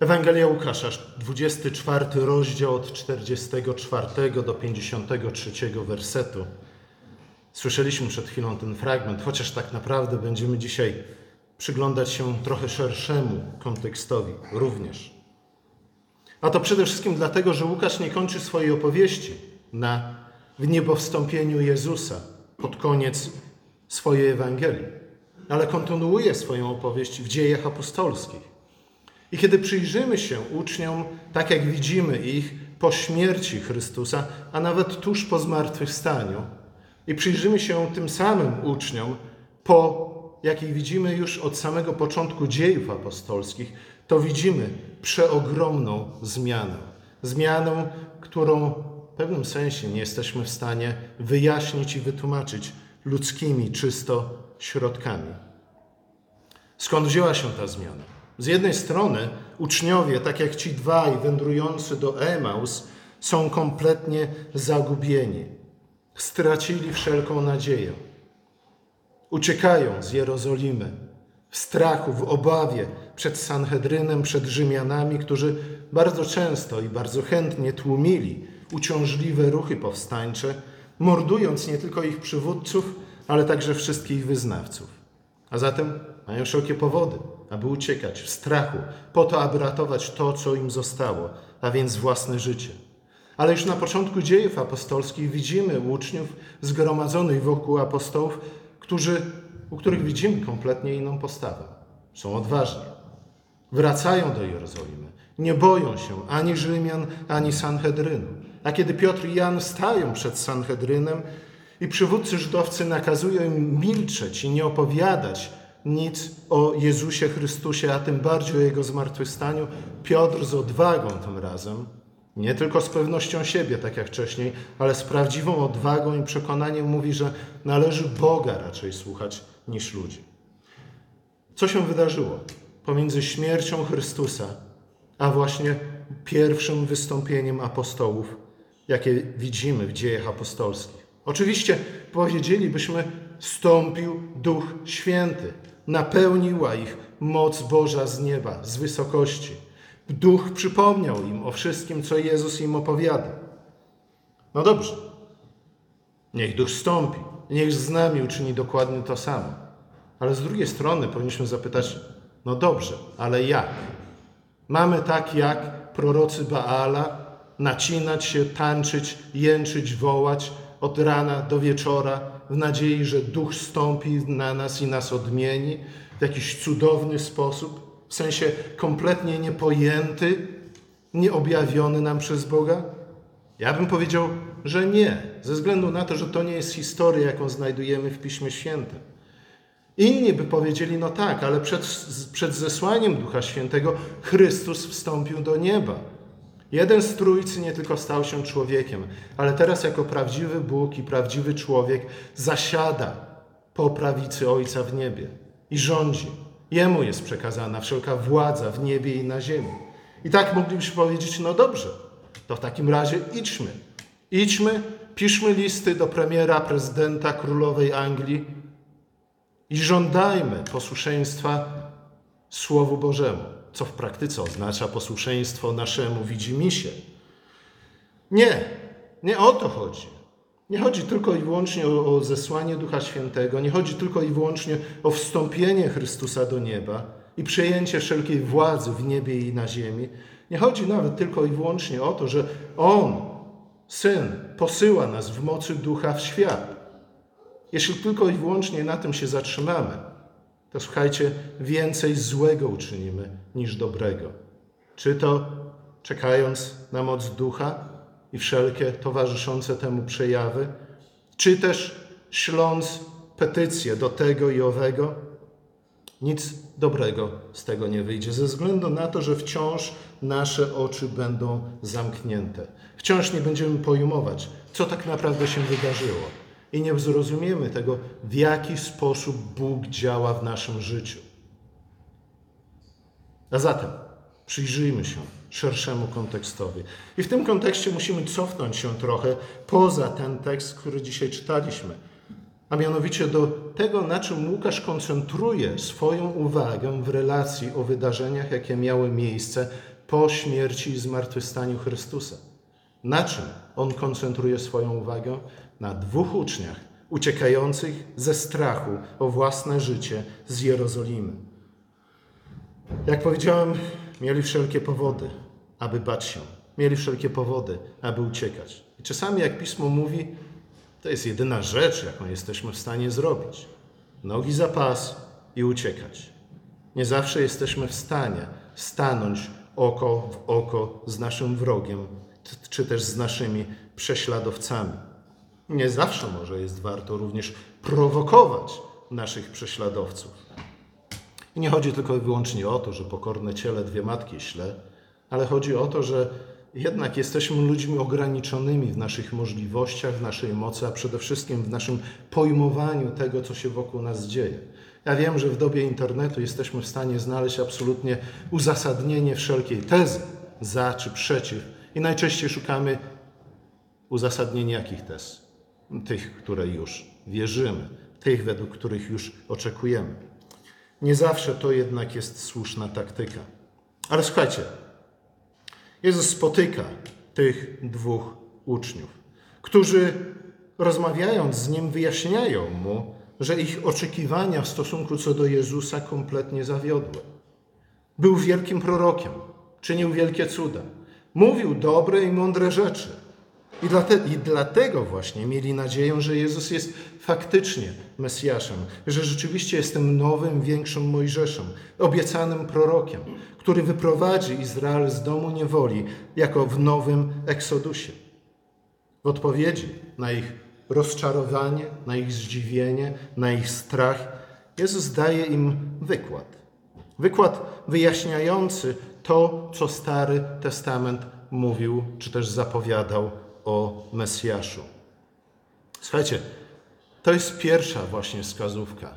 Ewangelia Łukasza, 24 rozdział od 44 do 53 wersetu. Słyszeliśmy przed chwilą ten fragment, chociaż tak naprawdę będziemy dzisiaj przyglądać się trochę szerszemu kontekstowi również. A to przede wszystkim dlatego, że Łukasz nie kończy swojej opowieści na wniebowstąpieniu Jezusa pod koniec swojej Ewangelii, ale kontynuuje swoją opowieść w dziejach apostolskich. I kiedy przyjrzymy się uczniom, tak jak widzimy ich po śmierci Chrystusa, a nawet tuż po zmartwychwstaniu, i przyjrzymy się tym samym uczniom, po jakich widzimy już od samego początku dziejów apostolskich, to widzimy przeogromną zmianę. Zmianę, którą w pewnym sensie nie jesteśmy w stanie wyjaśnić i wytłumaczyć ludzkimi czysto środkami. Skąd wzięła się ta zmiana? Z jednej strony uczniowie, tak jak ci dwaj wędrujący do Emaus, są kompletnie zagubieni. Stracili wszelką nadzieję. Uciekają z Jerozolimy w strachu, w obawie przed Sanhedrynem, przed Rzymianami, którzy bardzo często i bardzo chętnie tłumili uciążliwe ruchy powstańcze, mordując nie tylko ich przywódców, ale także wszystkich wyznawców. A zatem mają wszelkie powody, aby uciekać w strachu, po to, aby ratować to, co im zostało, a więc własne życie. Ale już na początku dziejów apostolskich widzimy uczniów zgromadzonych wokół apostołów, którzy, u których widzimy kompletnie inną postawę. Są odważni. Wracają do Jerozolimy. Nie boją się ani Rzymian, ani Sanhedrynu. A kiedy Piotr i Jan stają przed Sanhedrynem i przywódcy żydowcy nakazują im milczeć i nie opowiadać nic o Jezusie Chrystusie, a tym bardziej o Jego zmartwychwstaniu, Piotr z odwagą tym razem, nie tylko z pewnością siebie, tak jak wcześniej, ale z prawdziwą odwagą i przekonaniem mówi, że należy Boga raczej słuchać niż ludzi. Co się wydarzyło pomiędzy śmiercią Chrystusa, a właśnie pierwszym wystąpieniem apostołów, jakie widzimy w dziejach apostolskich? Oczywiście powiedzielibyśmy, stąpił Duch Święty, napełniła ich moc Boża z nieba, z wysokości. Duch przypomniał im o wszystkim, co Jezus im opowiada. No dobrze, niech Duch stąpi, niech z nami uczyni dokładnie to samo. Ale z drugiej strony powinniśmy zapytać, no dobrze, ale jak? Mamy tak jak prorocy Baala nacinać się, tańczyć, jęczyć, wołać od rana do wieczora w nadziei, że Duch stąpi na nas i nas odmieni w jakiś cudowny sposób? w sensie kompletnie niepojęty, nieobjawiony nam przez Boga? Ja bym powiedział, że nie, ze względu na to, że to nie jest historia, jaką znajdujemy w Piśmie Świętym. Inni by powiedzieli, no tak, ale przed, przed zesłaniem Ducha Świętego Chrystus wstąpił do nieba. Jeden z Trójcy nie tylko stał się człowiekiem, ale teraz jako prawdziwy Bóg i prawdziwy człowiek zasiada po prawicy Ojca w niebie i rządzi. Jemu jest przekazana wszelka władza w niebie i na ziemi. I tak moglibyśmy powiedzieć, no dobrze, to w takim razie idźmy. Idźmy, piszmy listy do premiera, prezydenta, królowej Anglii i żądajmy posłuszeństwa Słowu Bożemu, co w praktyce oznacza posłuszeństwo naszemu widzimisię. Nie, nie o to chodzi. Nie chodzi tylko i wyłącznie o, o zesłanie Ducha Świętego, nie chodzi tylko i wyłącznie o wstąpienie Chrystusa do nieba i przejęcie wszelkiej władzy w niebie i na ziemi. Nie chodzi nawet tylko i wyłącznie o to, że On, Syn, posyła nas w mocy Ducha w świat. Jeśli tylko i wyłącznie na tym się zatrzymamy, to słuchajcie, więcej złego uczynimy niż dobrego. Czy to czekając na moc Ducha, i wszelkie towarzyszące temu przejawy, czy też śląc petycje do tego i owego, nic dobrego z tego nie wyjdzie, ze względu na to, że wciąż nasze oczy będą zamknięte. Wciąż nie będziemy pojmować, co tak naprawdę się wydarzyło i nie zrozumiemy tego, w jaki sposób Bóg działa w naszym życiu. A zatem przyjrzyjmy się szerszemu kontekstowi. I w tym kontekście musimy cofnąć się trochę poza ten tekst, który dzisiaj czytaliśmy, a mianowicie do tego, na czym Łukasz koncentruje swoją uwagę w relacji o wydarzeniach, jakie miały miejsce po śmierci i zmartwychwstaniu Chrystusa. Na czym on koncentruje swoją uwagę? Na dwóch uczniach uciekających ze strachu o własne życie z Jerozolimy. Jak powiedziałem, mieli wszelkie powody, aby bać się. Mieli wszelkie powody, aby uciekać. I czasami, jak pismo mówi, to jest jedyna rzecz, jaką jesteśmy w stanie zrobić. Nogi za pas i uciekać. Nie zawsze jesteśmy w stanie stanąć oko w oko z naszym wrogiem, czy też z naszymi prześladowcami. Nie zawsze może jest warto również prowokować naszych prześladowców. I nie chodzi tylko i wyłącznie o to, że pokorne ciele dwie matki śle, ale chodzi o to, że jednak jesteśmy ludźmi ograniczonymi w naszych możliwościach, w naszej mocy, a przede wszystkim w naszym pojmowaniu tego, co się wokół nas dzieje. Ja wiem, że w dobie internetu jesteśmy w stanie znaleźć absolutnie uzasadnienie wszelkiej tezy za czy przeciw, i najczęściej szukamy uzasadnienia jakich tez? Tych, które już wierzymy, tych, według których już oczekujemy. Nie zawsze to jednak jest słuszna taktyka. Ale słuchajcie, Jezus spotyka tych dwóch uczniów, którzy rozmawiając z Nim wyjaśniają Mu, że ich oczekiwania w stosunku co do Jezusa kompletnie zawiodły. Był wielkim prorokiem, czynił wielkie cuda, mówił dobre i mądre rzeczy. I, dlate, I dlatego właśnie mieli nadzieję, że Jezus jest faktycznie Mesjaszem, że rzeczywiście jest tym nowym, większym Mojżeszem, obiecanym prorokiem, który wyprowadzi Izrael z domu niewoli jako w nowym Eksodusie. W odpowiedzi na ich rozczarowanie, na ich zdziwienie, na ich strach, Jezus daje im wykład. Wykład wyjaśniający to, co Stary Testament mówił, czy też zapowiadał o Mesjaszu. Słuchajcie, to jest pierwsza właśnie wskazówka,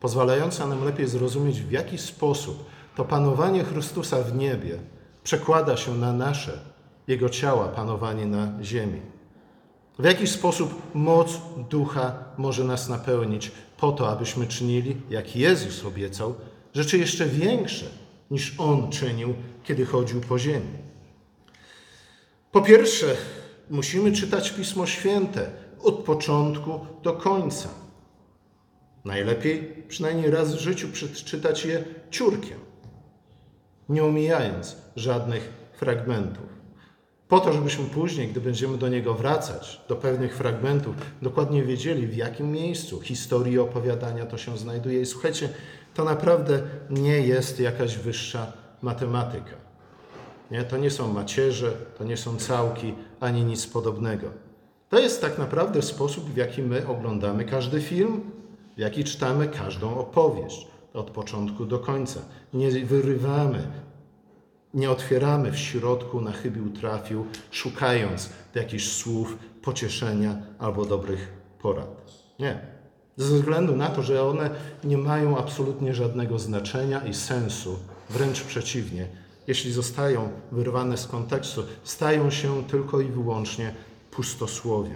pozwalająca nam lepiej zrozumieć, w jaki sposób to panowanie Chrystusa w niebie przekłada się na nasze, Jego ciała, panowanie na ziemi. W jaki sposób moc ducha może nas napełnić po to, abyśmy czynili, jak Jezus obiecał, rzeczy jeszcze większe niż On czynił, kiedy chodził po ziemi. Po pierwsze, musimy czytać Pismo Święte od początku do końca. Najlepiej przynajmniej raz w życiu przeczytać je ciurkiem, nie omijając żadnych fragmentów. Po to, żebyśmy później, gdy będziemy do niego wracać, do pewnych fragmentów, dokładnie wiedzieli, w jakim miejscu historii opowiadania to się znajduje. I słuchajcie, to naprawdę nie jest jakaś wyższa matematyka. Nie? To nie są macierze, to nie są całki, ani nic podobnego. To jest tak naprawdę sposób, w jaki my oglądamy każdy film, w jaki czytamy każdą opowieść, od początku do końca. Nie wyrywamy, nie otwieramy w środku na chybił trafił, szukając jakichś słów pocieszenia albo dobrych porad. Nie. Ze względu na to, że one nie mają absolutnie żadnego znaczenia i sensu, wręcz przeciwnie, jeśli zostają wyrwane z kontekstu, stają się tylko i wyłącznie pustosłowiem.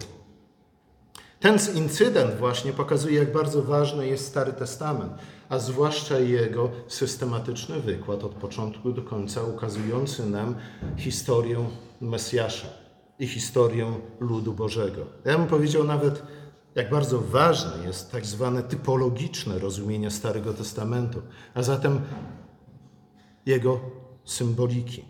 Ten incydent właśnie pokazuje, jak bardzo ważny jest Stary Testament, a zwłaszcza jego systematyczny wykład od początku do końca, ukazujący nam historię Mesjasza i historię ludu Bożego. Ja bym powiedział nawet, jak bardzo ważne jest tak zwane typologiczne rozumienie Starego Testamentu, a zatem jego symboliki.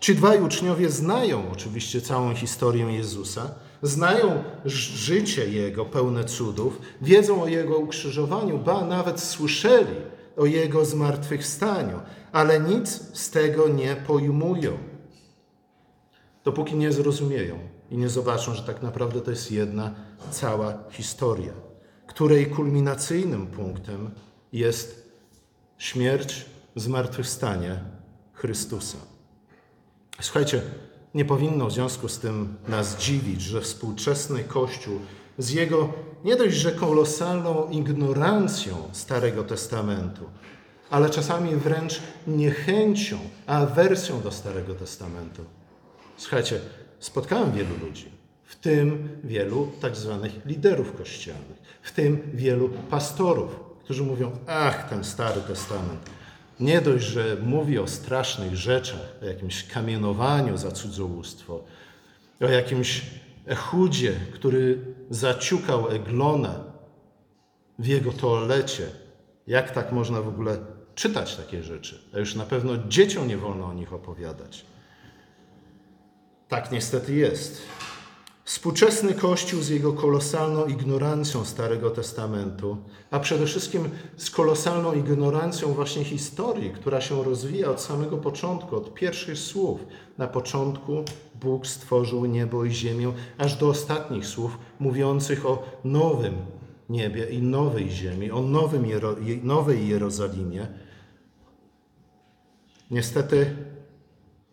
Ci dwaj uczniowie znają oczywiście całą historię Jezusa, znają życie Jego pełne cudów, wiedzą o Jego ukrzyżowaniu, ba nawet słyszeli o Jego zmartwychwstaniu, ale nic z tego nie pojmują, dopóki nie zrozumieją i nie zobaczą, że tak naprawdę to jest jedna cała historia, której kulminacyjnym punktem jest śmierć, zmartwychwstanie Chrystusa. Słuchajcie, nie powinno w związku z tym nas dziwić, że współczesny Kościół z jego nie dość, że kolosalną ignorancją Starego Testamentu, ale czasami wręcz niechęcią, awersją do Starego Testamentu. Słuchajcie, spotkałem wielu ludzi w tym wielu tak zwanych liderów kościelnych, w tym wielu pastorów, którzy mówią: Ach, ten Stary Testament. Nie dość, że mówi o strasznych rzeczach, o jakimś kamienowaniu za cudzołóstwo, o jakimś Echudzie, który zaciukał Eglona w jego toalecie. Jak tak można w ogóle czytać takie rzeczy? A już na pewno dzieciom nie wolno o nich opowiadać. Tak niestety jest. Współczesny Kościół z jego kolosalną ignorancją Starego Testamentu, a przede wszystkim z kolosalną ignorancją właśnie historii, która się rozwija od samego początku, od pierwszych słów. Na początku Bóg stworzył niebo i ziemię, aż do ostatnich słów mówiących o nowym niebie i nowej ziemi, o nowym Jero nowej Jerozolimie. Niestety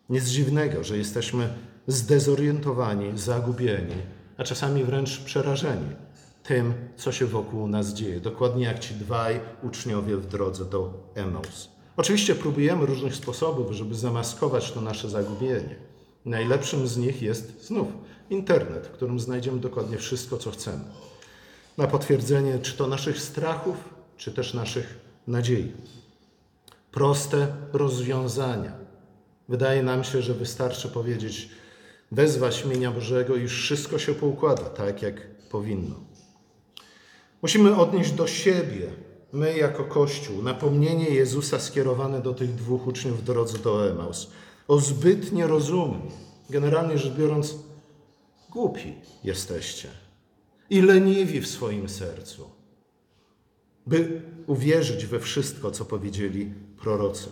nic dziwnego, że jesteśmy zdezorientowani, zagubieni, a czasami wręcz przerażeni tym, co się wokół nas dzieje. Dokładnie jak ci dwaj uczniowie w drodze do Emaus. Oczywiście próbujemy różnych sposobów, żeby zamaskować to nasze zagubienie. Najlepszym z nich jest znów internet, w którym znajdziemy dokładnie wszystko, co chcemy. Na potwierdzenie czy to naszych strachów, czy też naszych nadziei. Proste rozwiązania. Wydaje nam się, że wystarczy powiedzieć, wezwać imienia Bożego i już wszystko się poukłada tak, jak powinno. Musimy odnieść do siebie, my jako Kościół, napomnienie Jezusa skierowane do tych dwóch uczniów w drodze do Emaus. O zbytnie rozumni, generalnie rzecz biorąc, głupi jesteście i leniwi w swoim sercu, by uwierzyć we wszystko, co powiedzieli prorocy.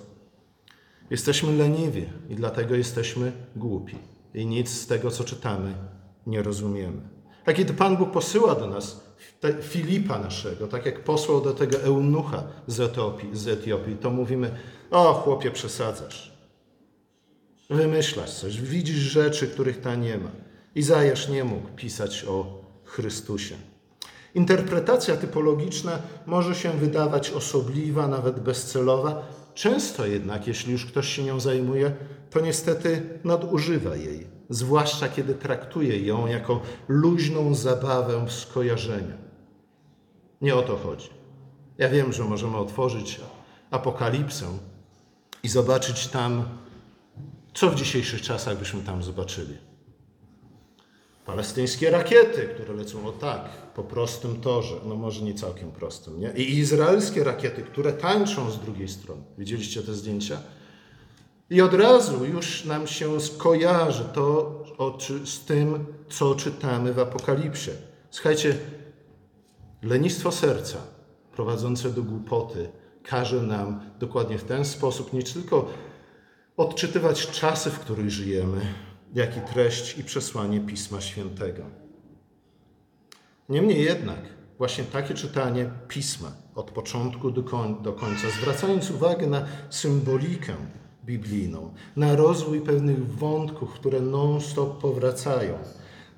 Jesteśmy leniwi i dlatego jesteśmy głupi i nic z tego, co czytamy, nie rozumiemy. A kiedy Pan Bóg posyła do nas Filipa naszego, tak jak posłał do tego eunucha z Etiopii, z Etiopii, to mówimy, o chłopie, przesadzasz. Wymyślasz coś, widzisz rzeczy, których ta nie ma. Izajasz nie mógł pisać o Chrystusie. Interpretacja typologiczna może się wydawać osobliwa, nawet bezcelowa, Często jednak, jeśli już ktoś się nią zajmuje, to niestety nadużywa jej, zwłaszcza kiedy traktuje ją jako luźną zabawę skojarzenia. Nie o to chodzi. Ja wiem, że możemy otworzyć apokalipsę i zobaczyć tam, co w dzisiejszych czasach byśmy tam zobaczyli. Palestyńskie rakiety, które lecą o tak, po prostym torze, no może nie całkiem prostym, nie? I izraelskie rakiety, które tańczą z drugiej strony. Widzieliście te zdjęcia? I od razu już nam się skojarzy to z tym, co czytamy w Apokalipsie. Słuchajcie, lenistwo serca prowadzące do głupoty każe nam dokładnie w ten sposób nie tylko odczytywać czasy, w których żyjemy, jak i treść i przesłanie Pisma Świętego. Niemniej jednak, właśnie takie czytanie Pisma od początku do, koń do końca, zwracając uwagę na symbolikę biblijną, na rozwój pewnych wątków, które non-stop powracają,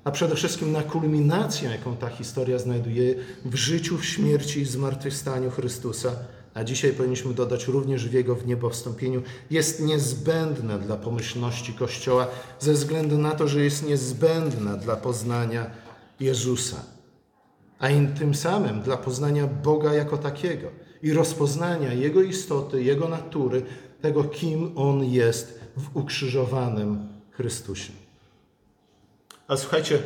a przede wszystkim na kulminację, jaką ta historia znajduje w życiu, w śmierci i zmartwychwstaniu Chrystusa, a dzisiaj powinniśmy dodać również w Jego wniebowstąpieniu, jest niezbędna dla pomyślności Kościoła ze względu na to, że jest niezbędna dla poznania Jezusa, a tym samym dla poznania Boga jako takiego i rozpoznania Jego istoty, Jego natury, tego, kim On jest w ukrzyżowanym Chrystusie. Ale słuchajcie,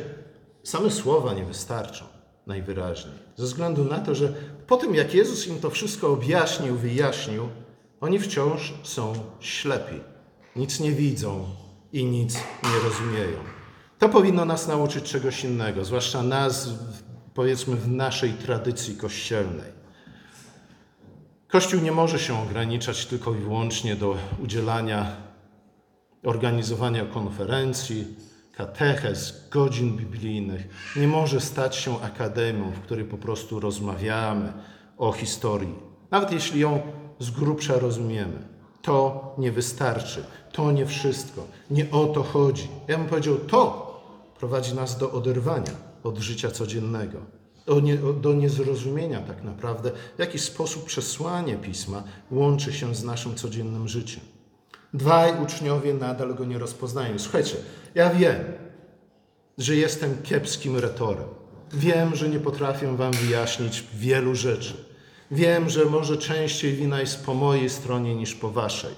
same słowa nie wystarczą najwyraźniej. Ze względu na to, że po tym, jak Jezus im to wszystko objaśnił, wyjaśnił, oni wciąż są ślepi. Nic nie widzą i nic nie rozumieją. To powinno nas nauczyć czegoś innego, zwłaszcza nas, powiedzmy, w naszej tradycji kościelnej. Kościół nie może się ograniczać tylko i wyłącznie do udzielania, organizowania konferencji, katechez, godzin biblijnych. Nie może stać się akademią, w której po prostu rozmawiamy o historii. Nawet jeśli ją z grubsza rozumiemy. To nie wystarczy. To nie wszystko. Nie o to chodzi. Ja bym powiedział, to prowadzi nas do oderwania od życia codziennego. Do, nie, do niezrozumienia tak naprawdę, w jaki sposób przesłanie pisma łączy się z naszym codziennym życiem. Dwaj uczniowie nadal go nie rozpoznają. Słuchajcie, ja wiem, że jestem kiepskim retorem. Wiem, że nie potrafię Wam wyjaśnić wielu rzeczy. Wiem, że może częściej wina jest po mojej stronie niż po Waszej.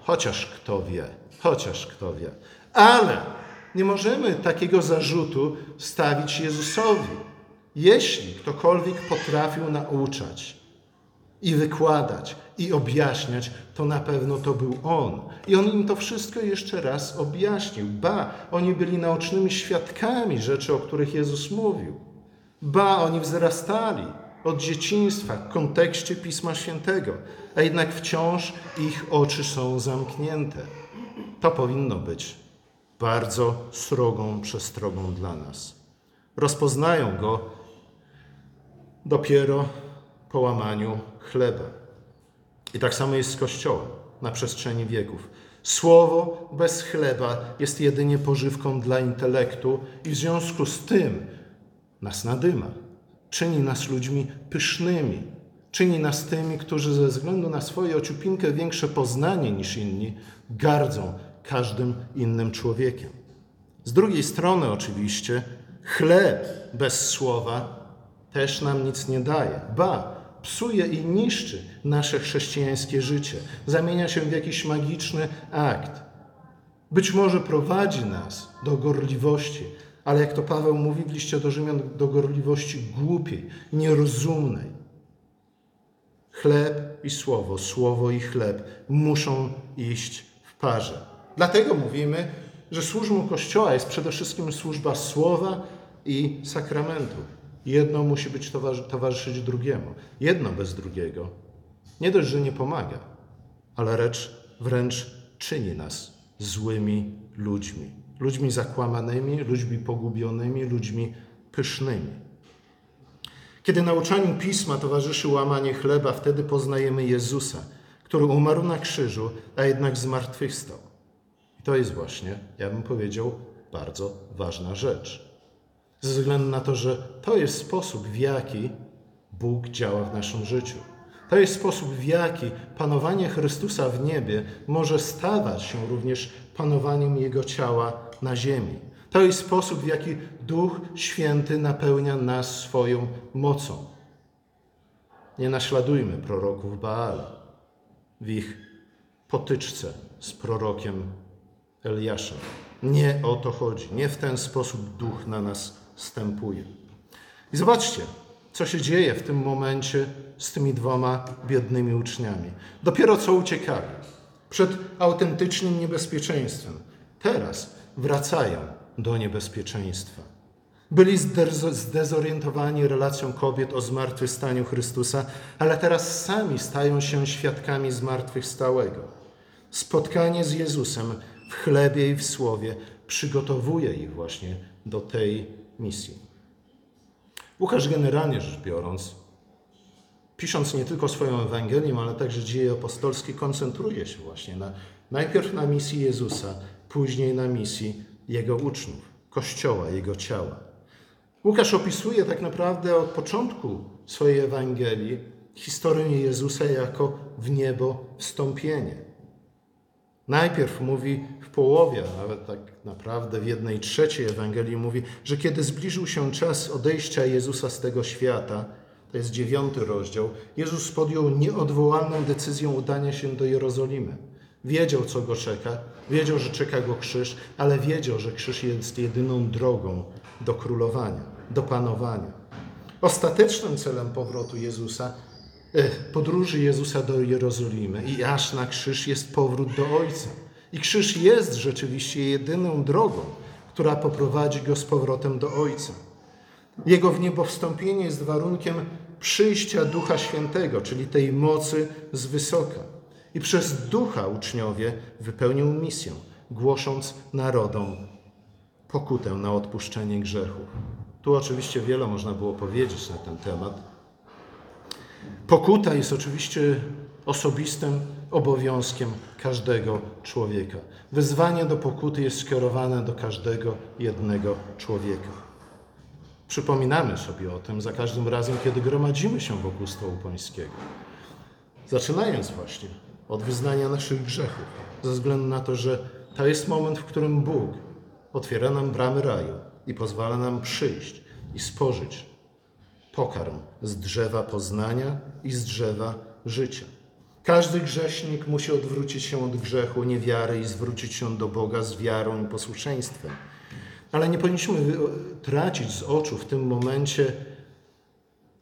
Chociaż kto wie, chociaż kto wie. Ale nie możemy takiego zarzutu stawić Jezusowi. Jeśli ktokolwiek potrafił nauczać i wykładać i objaśniać, to na pewno to był On. I On im to wszystko jeszcze raz objaśnił. Ba, oni byli naocznymi świadkami rzeczy, o których Jezus mówił. Ba, oni wzrastali od dzieciństwa w kontekście Pisma Świętego, a jednak wciąż ich oczy są zamknięte. To powinno być bardzo srogą przestrogą dla nas. Rozpoznają go dopiero po łamaniu chleba. I tak samo jest z Kościołem na przestrzeni wieków. Słowo bez chleba jest jedynie pożywką dla intelektu i w związku z tym nas nadyma. Czyni nas ludźmi pysznymi. Czyni nas tymi, którzy ze względu na swoje ociupinkę większe poznanie niż inni gardzą każdym innym człowiekiem. Z drugiej strony oczywiście chleb bez słowa też nam nic nie daje. Ba, psuje i niszczy nasze chrześcijańskie życie. Zamienia się w jakiś magiczny akt. Być może prowadzi nas do gorliwości, ale jak to Paweł mówi w liście do Rzymian, do gorliwości głupiej, nierozumnej. Chleb i słowo, słowo i chleb muszą iść w parze. Dlatego mówimy, że służbą Kościoła jest przede wszystkim służba słowa i sakramentu. Jedno musi być towarzyszyć drugiemu. Jedno bez drugiego nie dość, że nie pomaga, ale lecz wręcz czyni nas złymi ludźmi. Ludźmi zakłamanymi, ludźmi pogubionymi, ludźmi pysznymi. Kiedy nauczaniu pisma towarzyszy łamanie chleba, wtedy poznajemy Jezusa, który umarł na krzyżu, a jednak zmartwychwstał. To jest właśnie, ja bym powiedział, bardzo ważna rzecz. Ze względu na to, że to jest sposób, w jaki Bóg działa w naszym życiu. To jest sposób, w jaki panowanie Chrystusa w niebie może stawać się również panowaniem Jego ciała na ziemi. To jest sposób, w jaki Duch Święty napełnia nas swoją mocą. Nie naśladujmy proroków Baala w ich potyczce z prorokiem Eliaszem. Nie o to chodzi. Nie w ten sposób Duch na nas stępuje. I zobaczcie, co się dzieje w tym momencie z tymi dwoma biednymi uczniami. Dopiero co uciekali przed autentycznym niebezpieczeństwem. Teraz wracają do niebezpieczeństwa. Byli zdezorientowani relacją kobiet o zmartwychwstaniu Chrystusa, ale teraz sami stają się świadkami zmartwychwstałego. Spotkanie z Jezusem w chlebie i w słowie przygotowuje ich właśnie do tej misji. Łukasz generalnie rzecz biorąc, pisząc nie tylko swoją Ewangelię, ale także dzieje apostolskie, koncentruje się właśnie na, najpierw na misji Jezusa, później na misji Jego uczniów, Kościoła, Jego ciała. Łukasz opisuje tak naprawdę od początku swojej Ewangelii historię Jezusa jako w niebo wstąpienie. Najpierw mówi w połowie, nawet tak naprawdę w jednej trzeciej Ewangelii mówi, że kiedy zbliżył się czas odejścia Jezusa z tego świata, to jest dziewiąty rozdział, Jezus podjął nieodwołalną decyzję udania się do Jerozolimy. Wiedział, co go czeka, wiedział, że czeka go krzyż, ale wiedział, że krzyż jest jedyną drogą do królowania, do panowania. Ostatecznym celem powrotu Jezusa podróży Jezusa do Jerozolimy i aż na krzyż jest powrót do Ojca. I krzyż jest rzeczywiście jedyną drogą, która poprowadzi go z powrotem do Ojca. Jego w niebo jest warunkiem przyjścia Ducha Świętego, czyli tej mocy z wysoka. I przez Ducha uczniowie wypełnią misję, głosząc narodom pokutę na odpuszczenie grzechów. Tu oczywiście wiele można było powiedzieć na ten temat, Pokuta jest oczywiście osobistym obowiązkiem każdego człowieka. Wyzwanie do pokuty jest skierowane do każdego jednego człowieka. Przypominamy sobie o tym za każdym razem, kiedy gromadzimy się wokół stołu pańskiego. Zaczynając właśnie od wyznania naszych grzechów, ze względu na to, że to jest moment, w którym Bóg otwiera nam bramy raju i pozwala nam przyjść i spożyć pokarm z drzewa poznania i z drzewa życia. Każdy grzesznik musi odwrócić się od grzechu, niewiary i zwrócić się do Boga z wiarą i posłuszeństwem. Ale nie powinniśmy tracić z oczu w tym momencie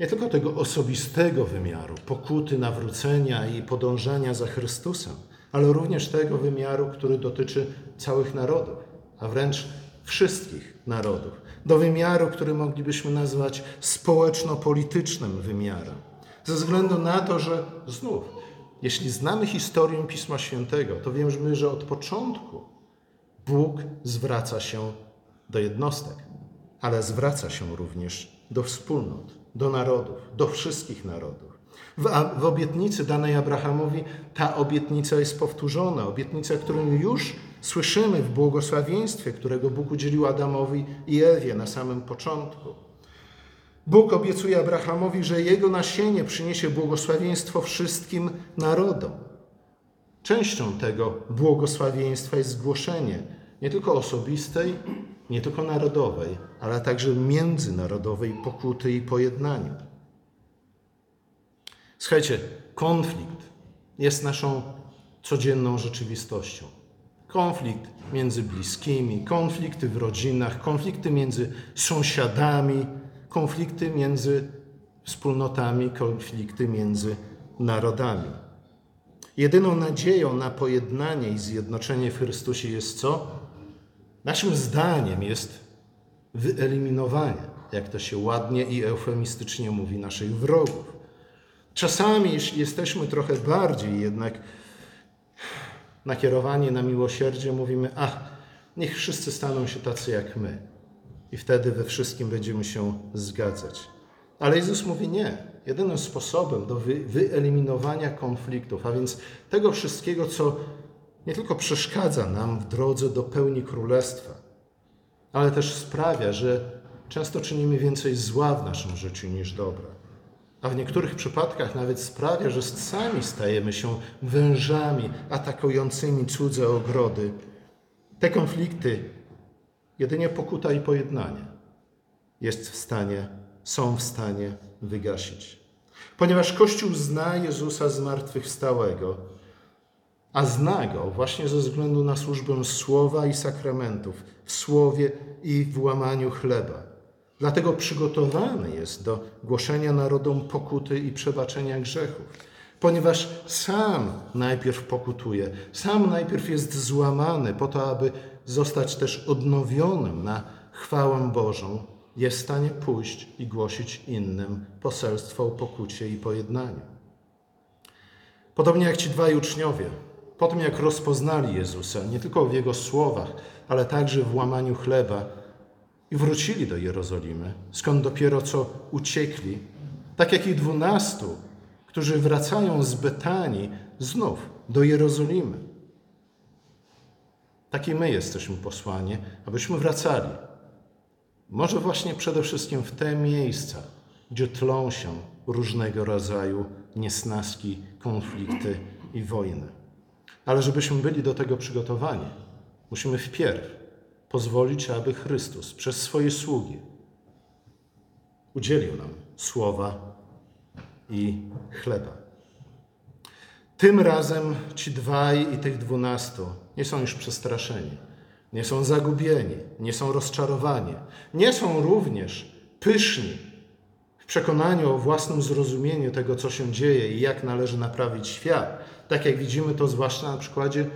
nie tylko tego osobistego wymiaru, pokuty, nawrócenia i podążania za Chrystusem, ale również tego wymiaru, który dotyczy całych narodów, a wręcz wszystkich narodów. Do wymiaru, który moglibyśmy nazwać społeczno-politycznym wymiarem. Ze względu na to, że znów, jeśli znamy historię Pisma Świętego, to wiemy, że od początku Bóg zwraca się do jednostek, ale zwraca się również do wspólnot, do narodów, do wszystkich narodów. W, w obietnicy danej Abrahamowi ta obietnica jest powtórzona, obietnica, którą już słyszymy w błogosławieństwie, którego Bóg udzielił Adamowi i Ewie na samym początku. Bóg obiecuje Abrahamowi, że jego nasienie przyniesie błogosławieństwo wszystkim narodom. Częścią tego błogosławieństwa jest zgłoszenie nie tylko osobistej, nie tylko narodowej, ale także międzynarodowej pokuty i pojednania. Słuchajcie, konflikt jest naszą codzienną rzeczywistością. Konflikt między bliskimi, konflikty w rodzinach, konflikty między sąsiadami, konflikty między wspólnotami, konflikty między narodami. Jedyną nadzieją na pojednanie i zjednoczenie w Chrystusie jest co? Naszym zdaniem jest wyeliminowanie, jak to się ładnie i eufemistycznie mówi, naszych wrogów. Czasami jesteśmy trochę bardziej jednak nakierowani na miłosierdzie, mówimy, ach, niech wszyscy staną się tacy jak my. I wtedy we wszystkim będziemy się zgadzać. Ale Jezus mówi nie. Jedynym sposobem do wyeliminowania konfliktów, a więc tego wszystkiego, co nie tylko przeszkadza nam w drodze do pełni królestwa, ale też sprawia, że często czynimy więcej zła w naszym życiu niż dobra. A w niektórych przypadkach nawet sprawia, że sami stajemy się wężami atakującymi cudze ogrody. Te konflikty jedynie pokuta i pojednanie jest w stanie, są w stanie wygasić. Ponieważ Kościół zna Jezusa zmartwychwstałego, a zna go właśnie ze względu na służbę słowa i sakramentów, w słowie i w łamaniu chleba. Dlatego przygotowany jest do głoszenia narodom pokuty i przebaczenia grzechów, ponieważ sam najpierw pokutuje, sam najpierw jest złamany po to, aby zostać też odnowionym na chwałę Bożą, jest w stanie pójść i głosić innym poselstwo o pokucie i pojednaniu. Podobnie jak ci dwaj uczniowie, po tym jak rozpoznali Jezusa, nie tylko w Jego słowach, ale także w łamaniu chleba, i wrócili do Jerozolimy, skąd dopiero co uciekli, tak jak i dwunastu, którzy wracają z Betanii znów do Jerozolimy. Taki my jesteśmy posłani, abyśmy wracali. Może właśnie przede wszystkim w te miejsca, gdzie tlą się różnego rodzaju niesnaski, konflikty i wojny. Ale żebyśmy byli do tego przygotowani, musimy wpierw pozwolić, aby Chrystus przez swoje sługi udzielił nam słowa i chleba. Tym razem ci dwaj i tych dwunastu nie są już przestraszeni, nie są zagubieni, nie są rozczarowani, nie są również pyszni w przekonaniu o własnym zrozumieniu tego, co się dzieje i jak należy naprawić świat. Tak jak widzimy to zwłaszcza na przykładzie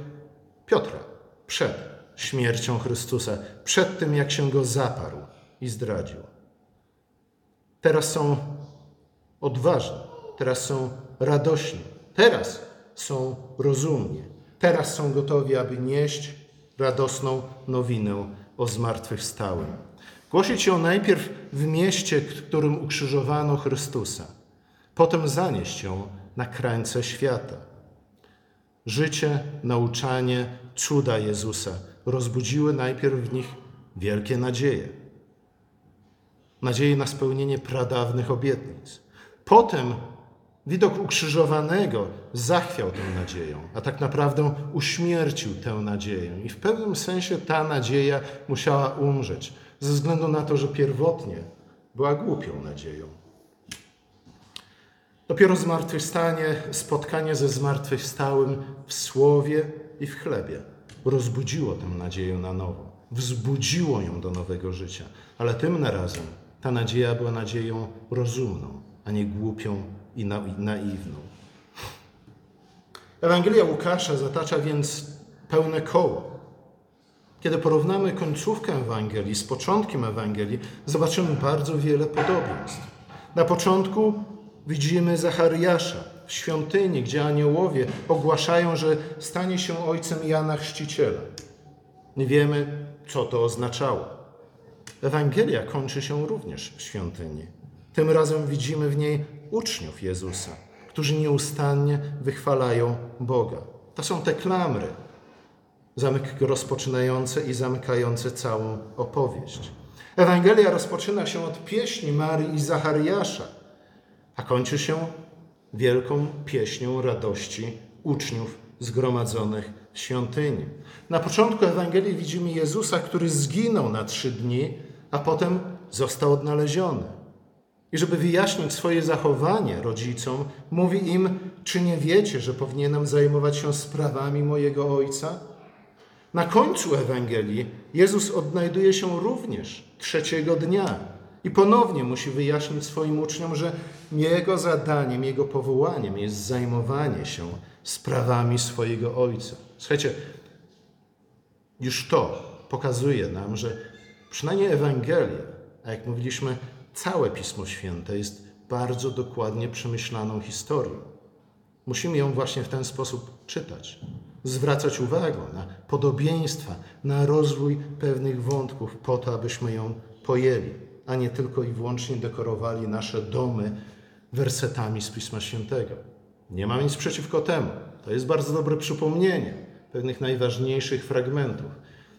Piotra przed śmiercią Chrystusa, przed tym, jak się go zaparł i zdradził. Teraz są odważni, teraz są radośni, teraz są rozumni, teraz są gotowi, aby nieść radosną nowinę o zmartwychwstałym. Głosić ją najpierw w mieście, w którym ukrzyżowano Chrystusa, potem zanieść ją na krańce świata. Życie, nauczanie, cuda Jezusa rozbudziły najpierw w nich wielkie nadzieje. Nadzieję na spełnienie pradawnych obietnic. Potem Widok ukrzyżowanego zachwiał tę nadzieją, a tak naprawdę uśmiercił tę nadzieję. I w pewnym sensie ta nadzieja musiała umrzeć, ze względu na to, że pierwotnie była głupią nadzieją. Dopiero zmartwychwstanie, spotkanie ze zmartwychwstałym w słowie i w chlebie rozbudziło tę nadzieję na nowo, wzbudziło ją do nowego życia. Ale tym razem ta nadzieja była nadzieją rozumną, a nie głupią i naiwną. Ewangelia Łukasza zatacza więc pełne koło. Kiedy porównamy końcówkę Ewangelii z początkiem Ewangelii, zobaczymy bardzo wiele podobieństw. Na początku widzimy Zachariasza świątyni, gdzie aniołowie ogłaszają, że stanie się ojcem Jana Chrzciciela. Nie wiemy, co to oznaczało. Ewangelia kończy się również w świątyni. Tym razem widzimy w niej uczniów Jezusa, którzy nieustannie wychwalają Boga. To są te klamry, rozpoczynające i zamykające całą opowieść. Ewangelia rozpoczyna się od pieśni Marii i Zachariasza, a kończy się wielką pieśnią radości uczniów zgromadzonych w świątyni. Na początku Ewangelii widzimy Jezusa, który zginął na trzy dni, a potem został odnaleziony. I żeby wyjaśnić swoje zachowanie rodzicom, mówi im: Czy nie wiecie, że powinienem zajmować się sprawami mojego ojca? Na końcu Ewangelii Jezus odnajduje się również trzeciego dnia i ponownie musi wyjaśnić swoim uczniom, że jego zadaniem, jego powołaniem jest zajmowanie się sprawami swojego ojca. Słuchajcie, już to pokazuje nam, że przynajmniej Ewangelia, a jak mówiliśmy, całe Pismo Święte jest bardzo dokładnie przemyślaną historią. Musimy ją właśnie w ten sposób czytać, zwracać uwagę na podobieństwa, na rozwój pewnych wątków, po to, abyśmy ją pojęli, a nie tylko i wyłącznie dekorowali nasze domy wersetami z Pisma Świętego. Nie mam nic przeciwko temu. To jest bardzo dobre przypomnienie pewnych najważniejszych fragmentów.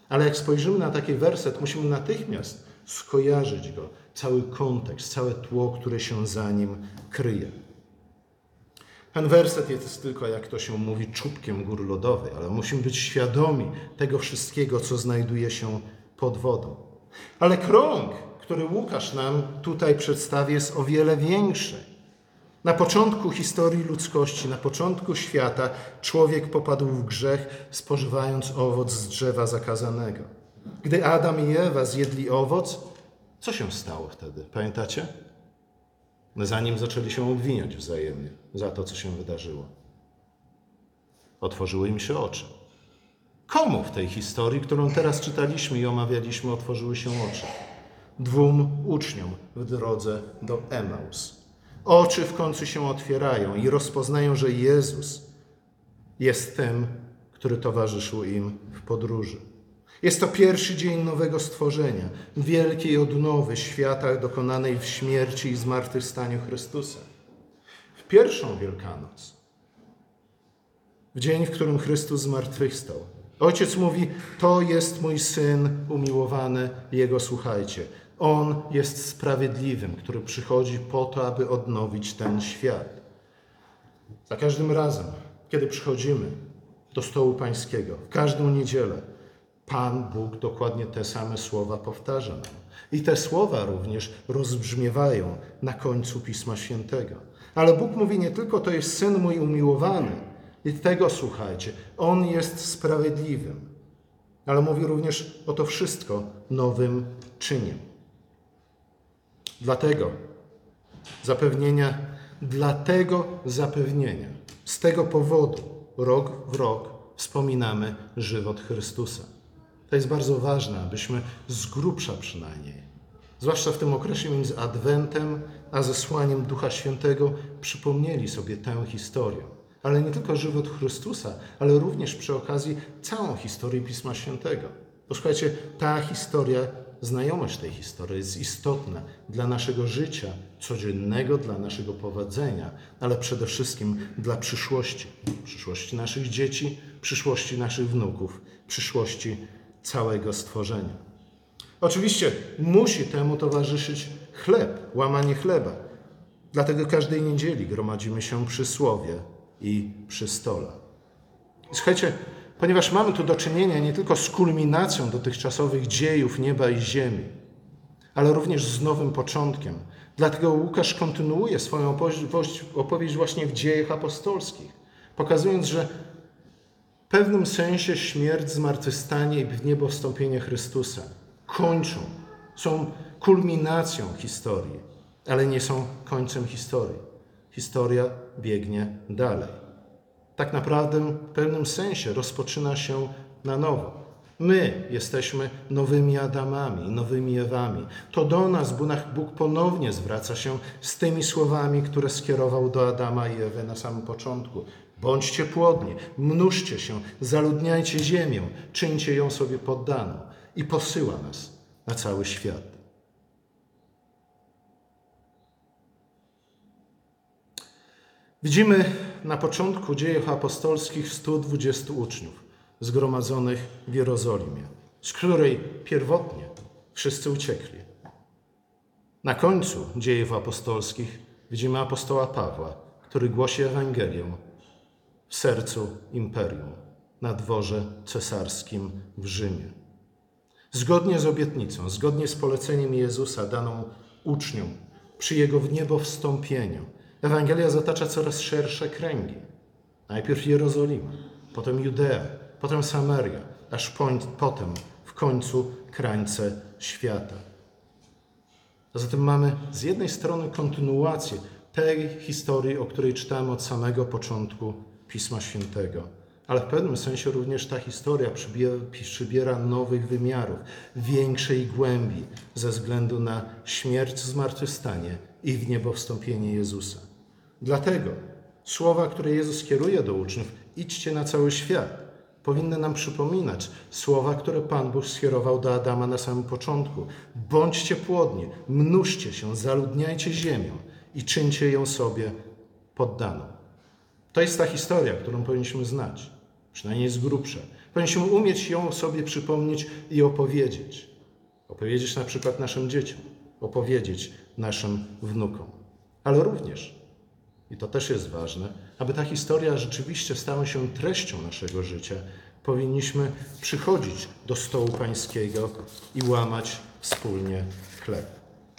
Ale jak spojrzymy na taki werset, musimy natychmiast skojarzyć go, cały kontekst, całe tło, które się za nim kryje. Ten werset jest tylko, jak to się mówi, czubkiem góry lodowej, ale musimy być świadomi tego wszystkiego, co znajduje się pod wodą. Ale krąg, który Łukasz nam tutaj przedstawia, jest o wiele większy. Na początku historii ludzkości, na początku świata, człowiek popadł w grzech, spożywając owoc z drzewa zakazanego. Gdy Adam i Ewa zjedli owoc, co się stało wtedy? Pamiętacie? Zanim zaczęli się obwiniać wzajemnie za to, co się wydarzyło. Otworzyły im się oczy. Komu w tej historii, którą teraz czytaliśmy i omawialiśmy, otworzyły się oczy? Dwóm uczniom w drodze do Emaus. Oczy w końcu się otwierają i rozpoznają, że Jezus jest tym, który towarzyszył im w podróży. Jest to pierwszy dzień nowego stworzenia, wielkiej odnowy świata dokonanej w śmierci i zmartwychwstaniu Chrystusa. W pierwszą Wielkanoc, w dzień, w którym Chrystus zmartwychwstał, Ojciec mówi: To jest mój syn umiłowany, jego słuchajcie. On jest sprawiedliwym, który przychodzi po to, aby odnowić ten świat. Za każdym razem, kiedy przychodzimy do stołu pańskiego, w każdą niedzielę, Pan Bóg dokładnie te same słowa powtarza nam. I te słowa również rozbrzmiewają na końcu Pisma Świętego. Ale Bóg mówi nie tylko, to jest syn mój umiłowany, i tego słuchajcie, on jest sprawiedliwym, ale mówi również o to wszystko nowym czyniem. Dlatego zapewnienia, dlatego zapewnienia, z tego powodu rok w rok wspominamy żywot Chrystusa. To jest bardzo ważne, abyśmy z grubsza przynajmniej, zwłaszcza w tym okresie między Adwentem a zesłaniem Ducha Świętego, przypomnieli sobie tę historię. Ale nie tylko żywot Chrystusa, ale również przy okazji całą historię Pisma Świętego. Posłuchajcie, ta historia znajomość tej historii jest istotna dla naszego życia codziennego, dla naszego powodzenia, ale przede wszystkim dla przyszłości. Przyszłości naszych dzieci, przyszłości naszych wnuków, przyszłości całego stworzenia. Oczywiście musi temu towarzyszyć chleb, łamanie chleba. Dlatego każdej niedzieli gromadzimy się przy słowie i przy stole. Słuchajcie, ponieważ mamy tu do czynienia nie tylko z kulminacją dotychczasowych dziejów nieba i ziemi, ale również z nowym początkiem. Dlatego Łukasz kontynuuje swoją opowieść, opowieść właśnie w dziejach apostolskich, pokazując, że w pewnym sensie śmierć, zmartwychwstanie i w niebo wstąpienie Chrystusa kończą, są kulminacją historii, ale nie są końcem historii. Historia biegnie dalej. Tak naprawdę w pewnym sensie rozpoczyna się na nowo. My jesteśmy nowymi Adamami, nowymi Ewami. To do nas Bóg ponownie zwraca się z tymi słowami, które skierował do Adama i Ewy na samym początku. Bądźcie płodni, mnóżcie się, zaludniajcie ziemię, czyńcie ją sobie poddaną. I posyła nas na cały świat. Widzimy na początku dziejów apostolskich 120 uczniów zgromadzonych w Jerozolimie, z której pierwotnie wszyscy uciekli. Na końcu dziejów apostolskich widzimy apostoła Pawła, który głosi Ewangelię w sercu imperium, na dworze cesarskim w Rzymie. Zgodnie z obietnicą, zgodnie z poleceniem Jezusa daną uczniom przy Jego w niebo wstąpieniu, Ewangelia zatacza coraz szersze kręgi. Najpierw Jerozolima, potem Judea, potem Samaria, aż potem w końcu krańce świata. A zatem mamy z jednej strony kontynuację tej historii, o której czytamy od samego początku Pisma Świętego, ale w pewnym sensie również ta historia przybiera, nowych wymiarów, większej głębi ze względu na śmierć, zmartwychwstanie i w niebo wstąpienie Jezusa. Dlatego słowa, które Jezus kieruje do uczniów, idźcie na cały świat, powinny nam przypominać słowa, które Pan Bóg skierował do Adama na samym początku. Bądźcie płodni, mnóżcie się, zaludniajcie ziemię i czyńcie ją sobie poddaną. To jest ta historia, którą powinniśmy znać, przynajmniej z grubsza. Powinniśmy umieć ją sobie przypomnieć i opowiedzieć. Opowiedzieć na przykład naszym dzieciom, opowiedzieć naszym wnukom, ale również i to też jest ważne, aby ta historia rzeczywiście stała się treścią naszego życia, powinniśmy przychodzić do stołu pańskiego i łamać wspólnie chleb.